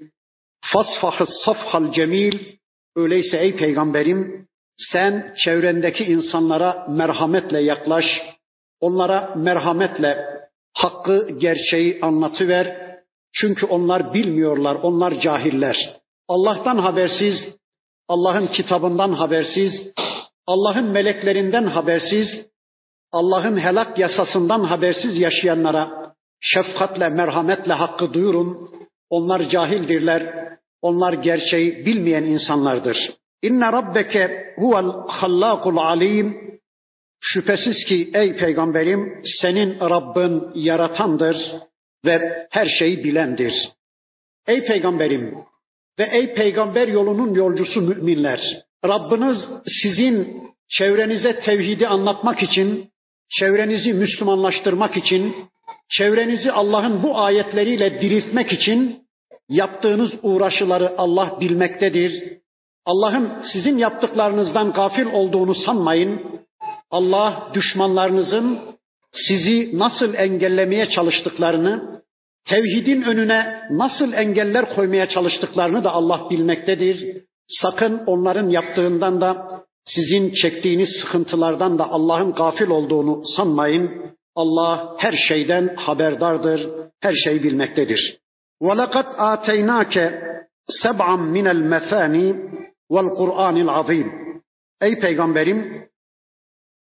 Fasfahı safhal cemil öyleyse ey peygamberim sen çevrendeki insanlara merhametle yaklaş. Onlara merhametle hakkı, gerçeği anlatıver. Çünkü onlar bilmiyorlar, onlar cahiller. Allah'tan habersiz, Allah'ın kitabından habersiz, Allah'ın meleklerinden habersiz, Allah'ın helak yasasından habersiz yaşayanlara şefkatle, merhametle hakkı duyurun. Onlar cahildirler. Onlar gerçeği bilmeyen insanlardır. İnne rabbeke huvel hallakul alim. Şüphesiz ki ey peygamberim senin Rabbin yaratandır ve her şeyi bilendir. Ey peygamberim ve ey peygamber yolunun yolcusu müminler. Rabbiniz sizin çevrenize tevhidi anlatmak için, çevrenizi Müslümanlaştırmak için, çevrenizi Allah'ın bu ayetleriyle diriltmek için yaptığınız uğraşıları Allah bilmektedir. Allah'ın sizin yaptıklarınızdan gafil olduğunu sanmayın. Allah düşmanlarınızın sizi nasıl engellemeye çalıştıklarını, tevhidin önüne nasıl engeller koymaya çalıştıklarını da Allah bilmektedir. Sakın onların yaptığından da sizin çektiğiniz sıkıntılardan da Allah'ın gafil olduğunu sanmayın. Allah her şeyden haberdardır, her şeyi bilmektedir. وَلَقَدْ آتَيْنَاكَ سَبْعًا مِنَ الْمَثَانِ وَالْقُرْآنِ الْعَظِيمِ Ey Peygamberim,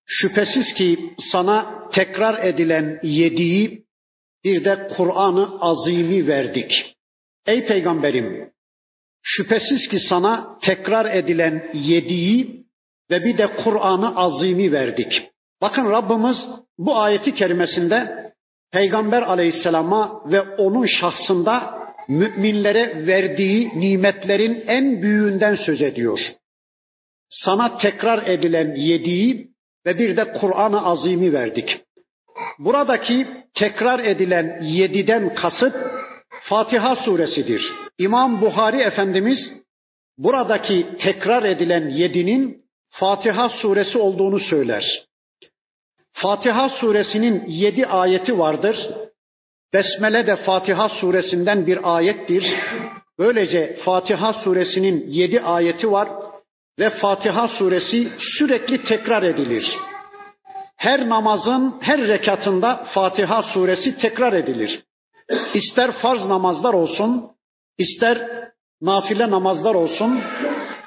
şüphesiz ki sana tekrar edilen yediği bir de Kur'an-ı Azim'i verdik. Ey Peygamberim, şüphesiz ki sana tekrar edilen yediği ve bir de Kur'an-ı Azim'i verdik. Bakın Rabbimiz bu ayeti kerimesinde Peygamber aleyhisselama ve onun şahsında müminlere verdiği nimetlerin en büyüğünden söz ediyor. Sana tekrar edilen yediği ve bir de Kur'an-ı Azim'i verdik. Buradaki tekrar edilen yediden kasıt Fatiha suresidir. İmam Buhari Efendimiz buradaki tekrar edilen yedinin Fatiha suresi olduğunu söyler. Fatiha suresinin yedi ayeti vardır. Besmele de Fatiha suresinden bir ayettir. Böylece Fatiha suresinin yedi ayeti var ve Fatiha suresi sürekli tekrar edilir. Her namazın her rekatında Fatiha suresi tekrar edilir. İster farz namazlar olsun, ister nafile namazlar olsun,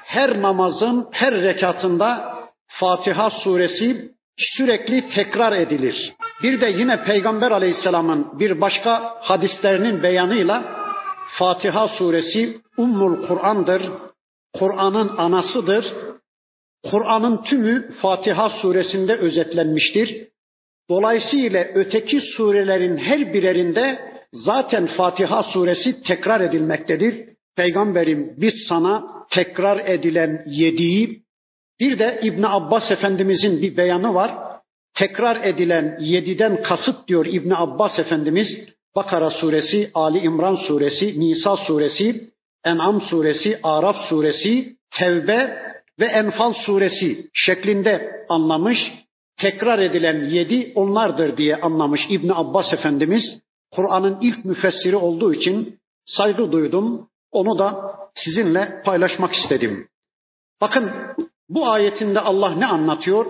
her namazın her rekatında Fatiha suresi sürekli tekrar edilir. Bir de yine Peygamber Aleyhisselam'ın bir başka hadislerinin beyanıyla Fatiha suresi Ummul Kur'an'dır. Kur'an'ın anasıdır. Kur'an'ın tümü Fatiha suresinde özetlenmiştir. Dolayısıyla öteki surelerin her birerinde zaten Fatiha suresi tekrar edilmektedir. Peygamberim biz sana tekrar edilen yediği bir de İbn Abbas Efendimizin bir beyanı var. Tekrar edilen yediden kasıt diyor İbn Abbas Efendimiz Bakara suresi, Ali İmran suresi, Nisa suresi, En'am suresi, Araf suresi, Tevbe ve Enfal suresi şeklinde anlamış. Tekrar edilen yedi onlardır diye anlamış İbn Abbas Efendimiz. Kur'an'ın ilk müfessiri olduğu için saygı duydum. Onu da sizinle paylaşmak istedim. Bakın bu ayetinde Allah ne anlatıyor?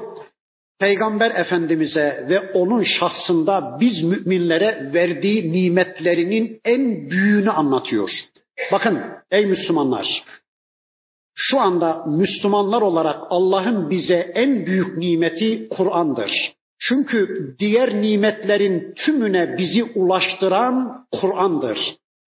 Peygamber Efendimiz'e ve onun şahsında biz müminlere verdiği nimetlerinin en büyüğünü anlatıyor. Bakın ey Müslümanlar, şu anda Müslümanlar olarak Allah'ın bize en büyük nimeti Kur'an'dır. Çünkü diğer nimetlerin tümüne bizi ulaştıran Kur'an'dır.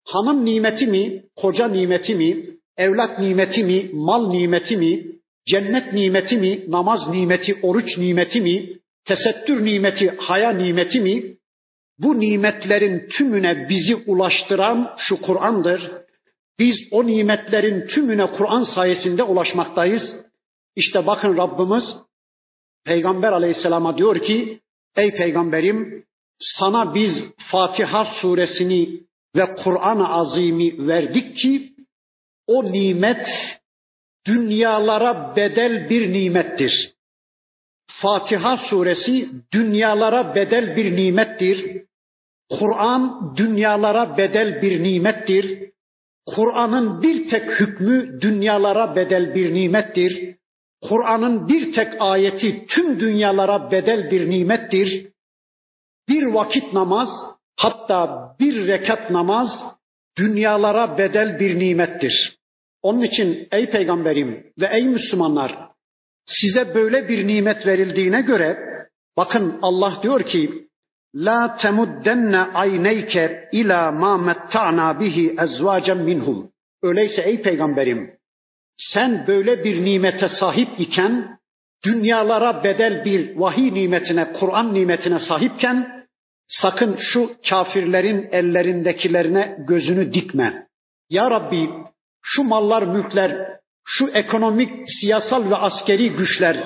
Hanım nimeti mi, koca nimeti mi, evlat nimeti mi, mal nimeti mi, cennet nimeti mi, namaz nimeti, oruç nimeti mi, tesettür nimeti, haya nimeti mi? Bu nimetlerin tümüne bizi ulaştıran şu Kur'an'dır. Biz o nimetlerin tümüne Kur'an sayesinde ulaşmaktayız. İşte bakın Rabbimiz Peygamber aleyhisselama diyor ki ey peygamberim sana biz Fatiha suresini ve Kur'an-ı Azim'i verdik ki o nimet dünyalara bedel bir nimettir. Fatiha suresi dünyalara bedel bir nimettir. Kur'an dünyalara bedel bir nimettir. Kur'an'ın bir tek hükmü dünyalara bedel bir nimettir. Kur'an'ın bir tek ayeti tüm dünyalara bedel bir nimettir. Bir vakit namaz, hatta bir rekat namaz dünyalara bedel bir nimettir. Onun için ey peygamberim ve ey Müslümanlar size böyle bir nimet verildiğine göre bakın Allah diyor ki La temuddenne ayneyke ila ma metta'na bihi ezvacen minhum. Öyleyse ey peygamberim sen böyle bir nimete sahip iken dünyalara bedel bir vahiy nimetine, Kur'an nimetine sahipken sakın şu kafirlerin ellerindekilerine gözünü dikme. Ya Rabbi şu mallar, mülkler, şu ekonomik, siyasal ve askeri güçler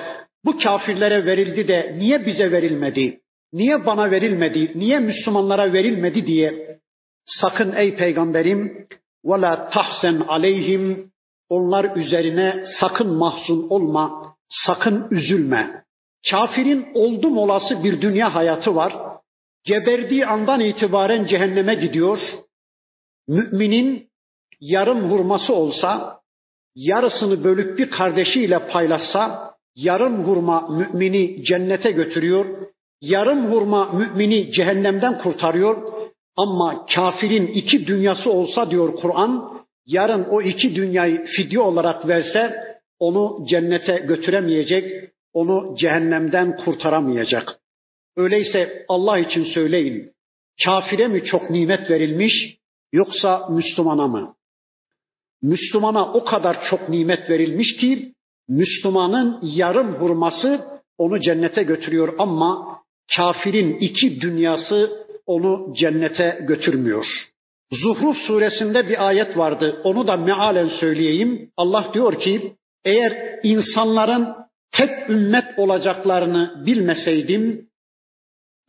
bu kafirlere verildi de niye bize verilmedi? Niye bana verilmedi? Niye Müslümanlara verilmedi diye sakın ey peygamberim ve la tahsen aleyhim onlar üzerine sakın mahzun olma, sakın üzülme. Kafirin oldum olası bir dünya hayatı var. Geberdiği andan itibaren cehenneme gidiyor. Müminin yarım hurması olsa, yarısını bölüp bir kardeşiyle paylaşsa, yarım hurma mümini cennete götürüyor. Yarım hurma mümini cehennemden kurtarıyor. Ama kafirin iki dünyası olsa diyor Kur'an, yarın o iki dünyayı fidye olarak verse onu cennete götüremeyecek, onu cehennemden kurtaramayacak. Öyleyse Allah için söyleyin, kafire mi çok nimet verilmiş yoksa Müslümana mı? Müslümana o kadar çok nimet verilmiş ki Müslümanın yarım hurması onu cennete götürüyor ama kafirin iki dünyası onu cennete götürmüyor. Zuhruf suresinde bir ayet vardı. Onu da mealen söyleyeyim. Allah diyor ki eğer insanların tek ümmet olacaklarını bilmeseydim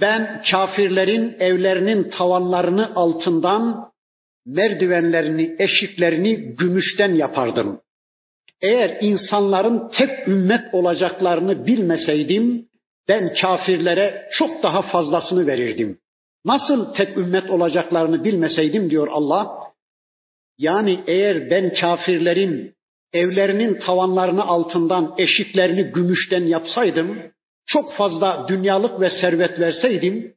ben kafirlerin evlerinin tavanlarını altından merdivenlerini, eşiklerini gümüşten yapardım. Eğer insanların tek ümmet olacaklarını bilmeseydim ben kafirlere çok daha fazlasını verirdim. Nasıl tek ümmet olacaklarını bilmeseydim diyor Allah. Yani eğer ben kafirlerin evlerinin tavanlarını altından, eşiklerini gümüşten yapsaydım, çok fazla dünyalık ve servet verseydim,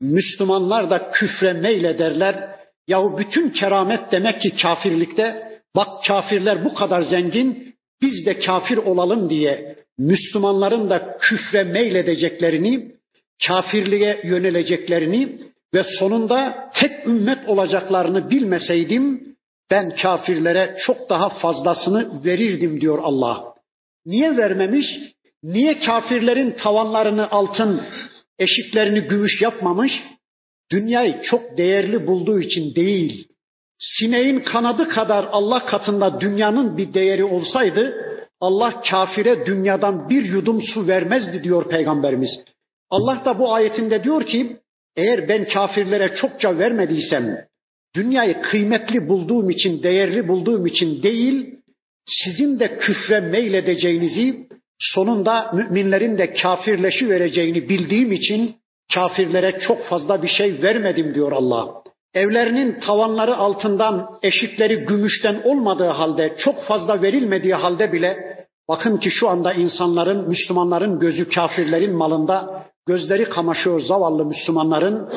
Müslümanlar da küfre meylederler. Yahu bütün keramet demek ki kafirlikte. Bak kafirler bu kadar zengin, biz de kafir olalım diye Müslümanların da küfre meyledeceklerini, kafirliğe yöneleceklerini ve sonunda tek ümmet olacaklarını bilmeseydim ben kafirlere çok daha fazlasını verirdim diyor Allah. Niye vermemiş? Niye kafirlerin tavanlarını altın, eşiklerini gümüş yapmamış? Dünyayı çok değerli bulduğu için değil. Sineğin kanadı kadar Allah katında dünyanın bir değeri olsaydı Allah kafire dünyadan bir yudum su vermezdi diyor peygamberimiz. Allah da bu ayetinde diyor ki eğer ben kafirlere çokça vermediysem dünyayı kıymetli bulduğum için, değerli bulduğum için değil, sizin de küfre meyledeceğinizi, sonunda müminlerin de kafirleşi vereceğini bildiğim için kafirlere çok fazla bir şey vermedim diyor Allah. Evlerinin tavanları altından, eşikleri gümüşten olmadığı halde, çok fazla verilmediği halde bile bakın ki şu anda insanların, Müslümanların gözü kafirlerin malında, gözleri kamaşıyor zavallı Müslümanların.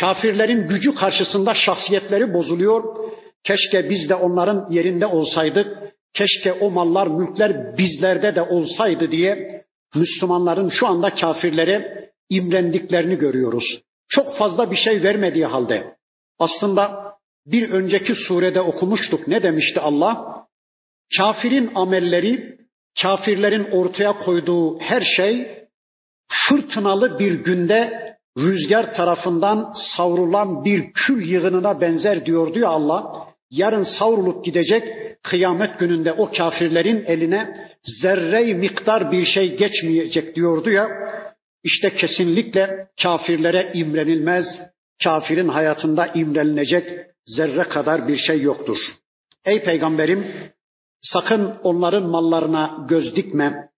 Kafirlerin gücü karşısında şahsiyetleri bozuluyor. Keşke biz de onların yerinde olsaydık. Keşke o mallar, mülkler bizlerde de olsaydı diye Müslümanların şu anda kafirlere imrendiklerini görüyoruz. Çok fazla bir şey vermediği halde. Aslında bir önceki surede okumuştuk. Ne demişti Allah? Kafirin amelleri, kafirlerin ortaya koyduğu her şey fırtınalı bir günde rüzgar tarafından savrulan bir kül yığınına benzer diyordu ya Allah. Yarın savrulup gidecek kıyamet gününde o kafirlerin eline zerre miktar bir şey geçmeyecek diyordu ya. İşte kesinlikle kafirlere imrenilmez. Kafirin hayatında imrenilecek zerre kadar bir şey yoktur. Ey peygamberim Sakın onların mallarına göz dikme.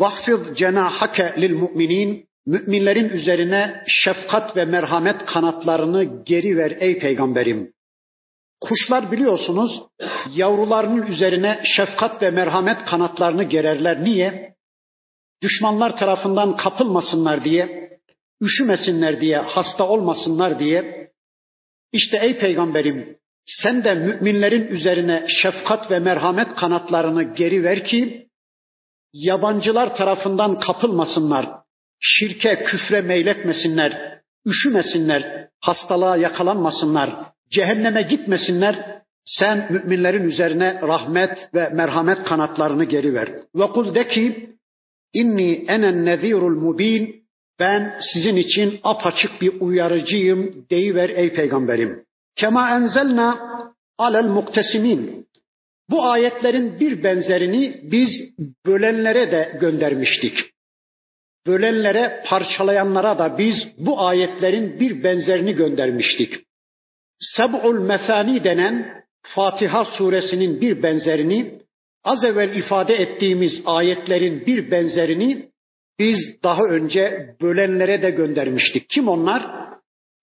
Vahfiz cenahake lil müminin. Müminlerin üzerine şefkat ve merhamet kanatlarını geri ver ey peygamberim. Kuşlar biliyorsunuz yavrularının üzerine şefkat ve merhamet kanatlarını gererler. Niye? Düşmanlar tarafından kapılmasınlar diye, üşümesinler diye, hasta olmasınlar diye. İşte ey peygamberim sen de müminlerin üzerine şefkat ve merhamet kanatlarını geri ver ki yabancılar tarafından kapılmasınlar, şirke, küfre meyletmesinler, üşümesinler, hastalığa yakalanmasınlar, cehenneme gitmesinler. Sen müminlerin üzerine rahmet ve merhamet kanatlarını geri ver. Ve kul de ki inni enen nezirul mubin ben sizin için apaçık bir uyarıcıyım deyiver ey peygamberim. Kema enzelna alel muktesimin. Bu ayetlerin bir benzerini biz bölenlere de göndermiştik. Bölenlere, parçalayanlara da biz bu ayetlerin bir benzerini göndermiştik. Seb'ul Methani denen Fatiha suresinin bir benzerini, az evvel ifade ettiğimiz ayetlerin bir benzerini biz daha önce bölenlere de göndermiştik. Kim onlar?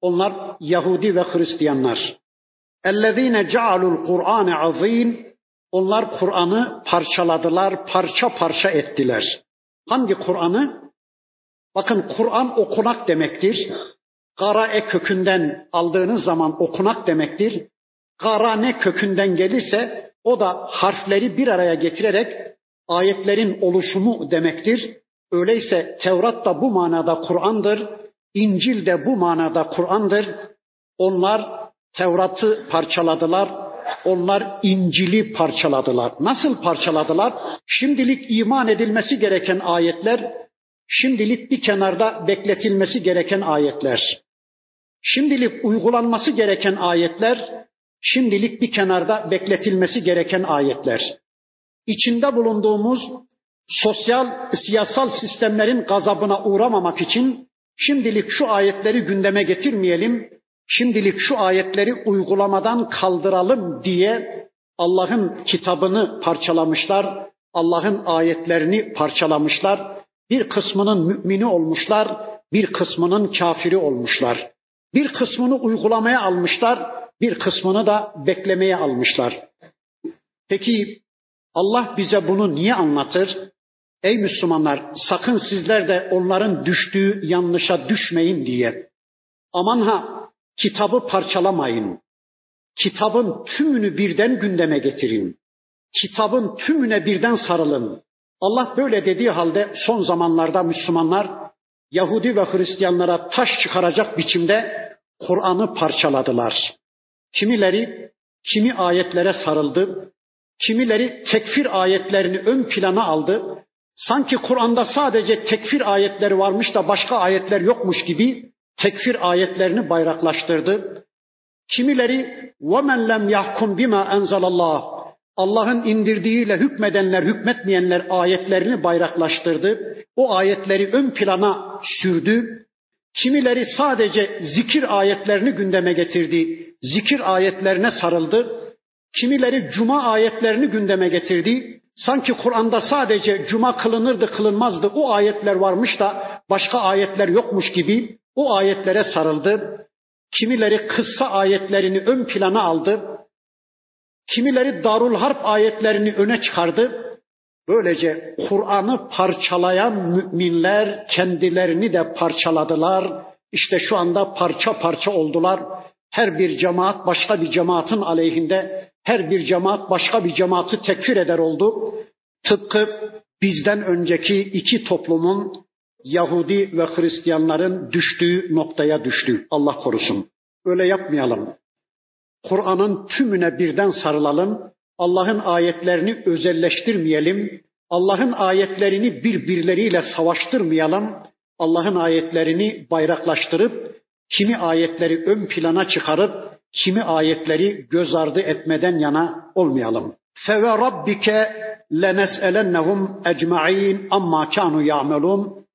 Onlar Yahudi ve Hristiyanlar. Ellezine cealul Kur'ane azim. Onlar Kur'an'ı parçaladılar, parça parça ettiler. Hangi Kur'an'ı? Bakın Kur'an okunak demektir. Garae kökünden aldığınız zaman okunak demektir. Garane kökünden gelirse o da harfleri bir araya getirerek ayetlerin oluşumu demektir. Öyleyse Tevrat da bu manada Kur'an'dır. İncil de bu manada Kur'an'dır. Onlar Tevrat'ı parçaladılar. Onlar İncil'i parçaladılar. Nasıl parçaladılar? Şimdilik iman edilmesi gereken ayetler, şimdilik bir kenarda bekletilmesi gereken ayetler. Şimdilik uygulanması gereken ayetler, şimdilik bir kenarda bekletilmesi gereken ayetler. İçinde bulunduğumuz sosyal, siyasal sistemlerin gazabına uğramamak için Şimdilik şu ayetleri gündeme getirmeyelim, şimdilik şu ayetleri uygulamadan kaldıralım diye Allah'ın kitabını parçalamışlar, Allah'ın ayetlerini parçalamışlar. Bir kısmının mümini olmuşlar, bir kısmının kafiri olmuşlar. Bir kısmını uygulamaya almışlar, bir kısmını da beklemeye almışlar. Peki Allah bize bunu niye anlatır? Ey Müslümanlar sakın sizler de onların düştüğü yanlışa düşmeyin diye. Aman ha kitabı parçalamayın. Kitabın tümünü birden gündeme getirin. Kitabın tümüne birden sarılın. Allah böyle dediği halde son zamanlarda Müslümanlar Yahudi ve Hristiyanlara taş çıkaracak biçimde Kur'an'ı parçaladılar. Kimileri kimi ayetlere sarıldı, kimileri tekfir ayetlerini ön plana aldı, Sanki Kur'an'da sadece tekfir ayetleri varmış da başka ayetler yokmuş gibi tekfir ayetlerini bayraklaştırdı. Kimileri وَمَنْ لَمْ يَحْكُمْ بِمَا اَنْزَلَ اللّٰهِ Allah'ın indirdiğiyle hükmedenler, hükmetmeyenler ayetlerini bayraklaştırdı. O ayetleri ön plana sürdü. Kimileri sadece zikir ayetlerini gündeme getirdi. Zikir ayetlerine sarıldı. Kimileri cuma ayetlerini gündeme getirdi. Sanki Kur'an'da sadece cuma kılınırdı kılınmazdı o ayetler varmış da başka ayetler yokmuş gibi o ayetlere sarıldı. Kimileri kıssa ayetlerini ön plana aldı. Kimileri Darul Harp ayetlerini öne çıkardı. Böylece Kur'an'ı parçalayan müminler kendilerini de parçaladılar. İşte şu anda parça parça oldular. Her bir cemaat başka bir cemaatin aleyhinde, her bir cemaat başka bir cemaati tekfir eder oldu. Tıpkı bizden önceki iki toplumun Yahudi ve Hristiyanların düştüğü noktaya düştü. Allah korusun. Öyle yapmayalım. Kur'an'ın tümüne birden sarılalım. Allah'ın ayetlerini özelleştirmeyelim. Allah'ın ayetlerini birbirleriyle savaştırmayalım. Allah'ın ayetlerini bayraklaştırıp kimi ayetleri ön plana çıkarıp kimi ayetleri göz ardı etmeden yana olmayalım. Feve rabbike lenes'elennehum ecma'in amma kanu ya'melun.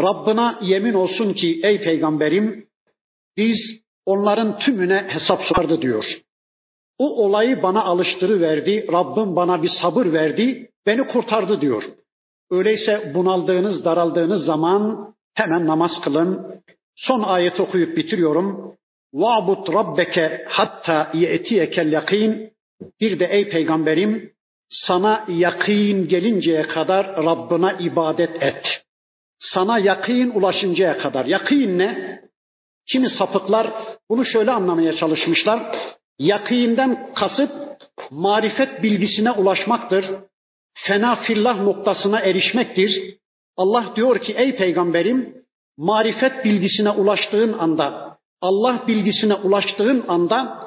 Rabbına yemin olsun ki ey peygamberim biz onların tümüne hesap sorardı diyor. O olayı bana alıştırıverdi. Rabbim bana bir sabır verdi. Beni kurtardı diyor. Öyleyse bunaldığınız, daraldığınız zaman hemen namaz kılın. Son ayet okuyup bitiriyorum. وَعْبُدْ رَبَّكَ hatta يَأْتِيَكَ yakin. Bir de ey peygamberim sana yakın gelinceye kadar Rabbına ibadet et. Sana yakın ulaşıncaya kadar. Yakın ne? Kimi sapıklar bunu şöyle anlamaya çalışmışlar. Yakînden kasıt marifet bilgisine ulaşmaktır. Fena fillah noktasına erişmektir. Allah diyor ki ey peygamberim marifet bilgisine ulaştığın anda, Allah bilgisine ulaştığın anda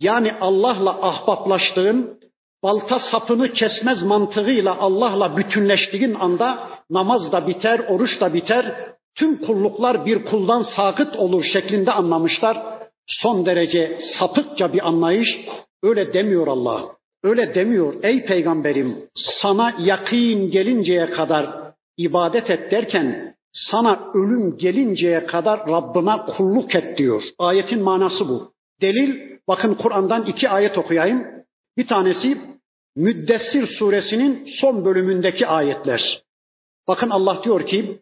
yani Allah'la ahbaplaştığın, balta sapını kesmez mantığıyla Allah'la bütünleştiğin anda namaz da biter, oruç da biter, tüm kulluklar bir kuldan sakıt olur şeklinde anlamışlar. Son derece sapıkça bir anlayış. Öyle demiyor Allah. Öyle demiyor. Ey peygamberim sana yakın gelinceye kadar ibadet et derken sana ölüm gelinceye kadar Rabbına kulluk et diyor. Ayetin manası bu. Delil bakın Kur'an'dan iki ayet okuyayım. Bir tanesi Müddessir suresinin son bölümündeki ayetler. Bakın Allah diyor ki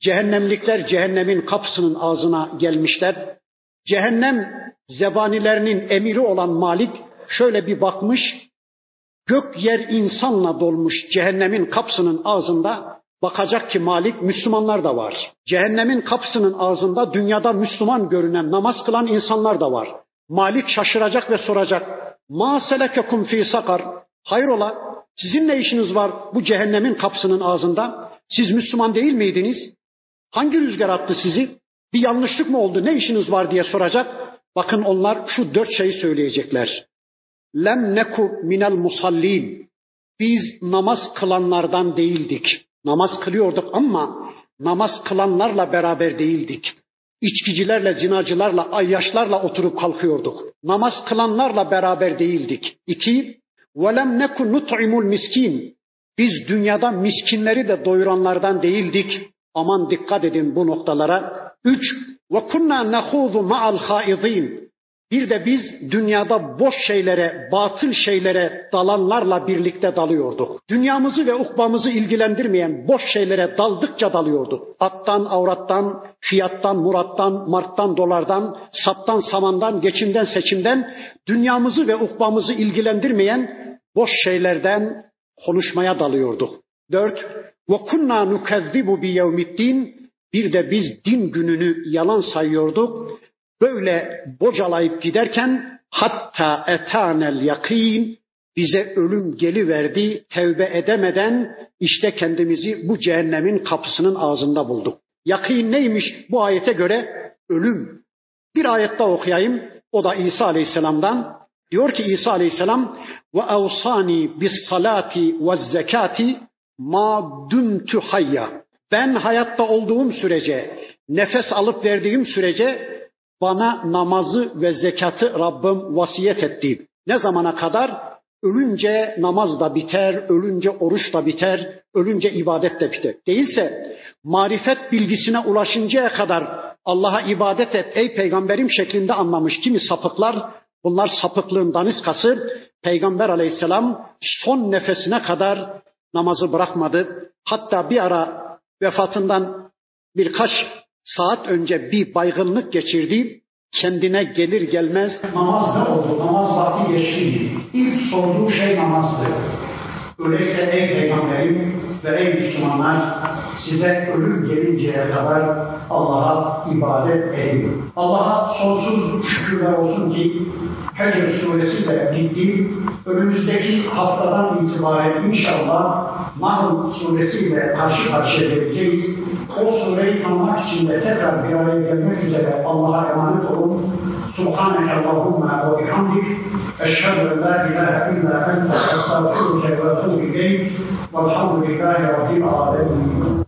cehennemlikler cehennemin kapısının ağzına gelmişler. Cehennem zebanilerinin emiri olan Malik şöyle bir bakmış. Gök yer insanla dolmuş cehennemin kapısının ağzında bakacak ki Malik Müslümanlar da var. Cehennemin kapısının ağzında dünyada Müslüman görünen namaz kılan insanlar da var. Malik şaşıracak ve soracak. Ma selekekum fi sakar. Hayrola sizin ne işiniz var bu cehennemin kapısının ağzında? Siz Müslüman değil miydiniz? Hangi rüzgar attı sizi? Bir yanlışlık mı oldu? Ne işiniz var diye soracak. Bakın onlar şu dört şeyi söyleyecekler. Lem neku minel musallin. Biz namaz kılanlardan değildik. Namaz kılıyorduk ama namaz kılanlarla beraber değildik. İçkicilerle, zinacılarla, ayyaşlarla oturup kalkıyorduk. Namaz kılanlarla beraber değildik. İki, velem neku nut'imul miskin. Biz dünyada miskinleri de doyuranlardan değildik. Aman dikkat edin bu noktalara. Üç, kunna nahuzu ma'al haidin. Bir de biz dünyada boş şeylere, batıl şeylere dalanlarla birlikte dalıyorduk. Dünyamızı ve ukbamızı ilgilendirmeyen boş şeylere daldıkça dalıyorduk. Attan, avrattan, fiyattan, murattan, marktan, dolardan, saptan, samandan, geçimden, seçimden dünyamızı ve ukbamızı ilgilendirmeyen boş şeylerden konuşmaya dalıyorduk. Dört, ve kunna nukezzibu bi yevmiddin. Bir de biz din gününü yalan sayıyorduk. Böyle bocalayıp giderken hatta etanel yakin bize ölüm geliverdi. Tevbe edemeden işte kendimizi bu cehennemin kapısının ağzında bulduk. Yakin neymiş bu ayete göre? Ölüm. Bir ayette okuyayım. O da İsa Aleyhisselam'dan. Diyor ki İsa Aleyhisselam ve avsani bis salati ve zekati ma dumtu hayya. Ben hayatta olduğum sürece, nefes alıp verdiğim sürece bana namazı ve zekatı Rabbim vasiyet etti. Ne zamana kadar? Ölünce namaz da biter, ölünce oruç da biter, ölünce ibadet de biter. Değilse marifet bilgisine ulaşıncaya kadar Allah'a ibadet et ey peygamberim şeklinde anlamış kimi sapıklar. Bunlar sapıklığın daniskası. Peygamber aleyhisselam son nefesine kadar namazı bırakmadı. Hatta bir ara vefatından birkaç saat önce bir baygınlık geçirdi. Kendine gelir gelmez namaz ne oldu? Namaz vakti geçti. İlk sorduğu şey namazdı. Öyleyse ey peygamberim ve ey Müslümanlar size ölüm gelinceye kadar Allah'a ibadet edin. Allah'a sonsuz şükürler olsun ki Hecr suresi de bitti. Önümüzdeki haftadan itibaren inşallah Nahl suresiyle karşı karşıya geleceğiz. O sureyi tanımak için de tekrar bir araya gelmek üzere Allah'a emanet olun. Subhaneke Allahumma ve bihamdik. Eşhedü en la ilahe illa ente estağfirüke ve etûbü ileyk. Velhamdülillahi Rabbil.